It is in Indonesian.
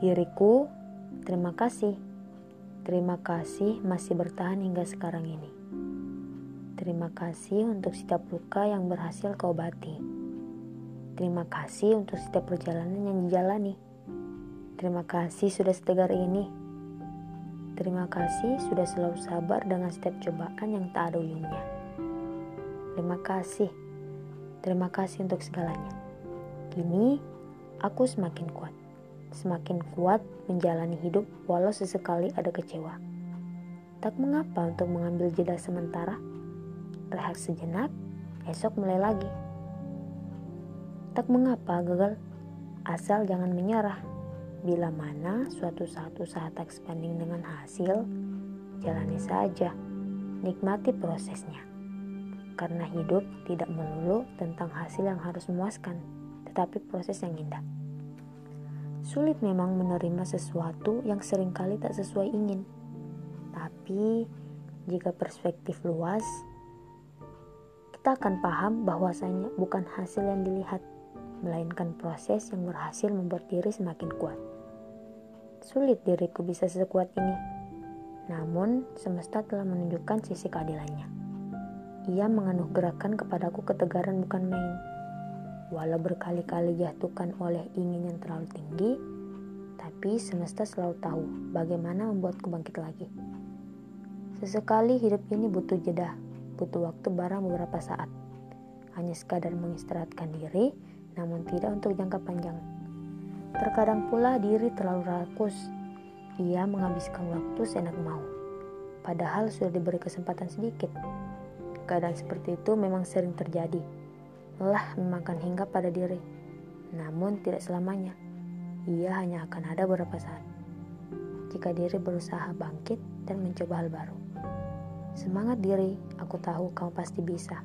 Diriku, terima kasih. Terima kasih masih bertahan hingga sekarang ini. Terima kasih untuk setiap luka yang berhasil kau obati. Terima kasih untuk setiap perjalanan yang dijalani. Terima kasih sudah setegar ini. Terima kasih sudah selalu sabar dengan setiap cobaan yang tak ada ujungnya. Terima kasih. Terima kasih untuk segalanya. Kini aku semakin kuat semakin kuat menjalani hidup walau sesekali ada kecewa. Tak mengapa untuk mengambil jeda sementara, rehat sejenak, esok mulai lagi. Tak mengapa gagal, asal jangan menyerah. Bila mana suatu saat usaha tak sebanding dengan hasil, jalani saja, nikmati prosesnya. Karena hidup tidak melulu tentang hasil yang harus memuaskan, tetapi proses yang indah. Sulit memang menerima sesuatu yang sering kali tak sesuai ingin. Tapi, jika perspektif luas, kita akan paham bahwasanya bukan hasil yang dilihat, melainkan proses yang berhasil membuat diri semakin kuat. Sulit diriku bisa sekuat ini, namun semesta telah menunjukkan sisi keadilannya. Ia menganugerahkan kepadaku ketegaran bukan main Walau berkali-kali jatuhkan oleh ingin yang terlalu tinggi, tapi semesta selalu tahu bagaimana membuatku bangkit lagi. Sesekali hidup ini butuh jeda, butuh waktu barang beberapa saat. Hanya sekadar mengistirahatkan diri, namun tidak untuk jangka panjang. Terkadang pula diri terlalu rakus. Ia menghabiskan waktu seenak mau. Padahal sudah diberi kesempatan sedikit. Keadaan seperti itu memang sering terjadi lelah memakan hingga pada diri. Namun tidak selamanya. Ia hanya akan ada beberapa saat. Jika diri berusaha bangkit dan mencoba hal baru. Semangat diri, aku tahu kamu pasti bisa.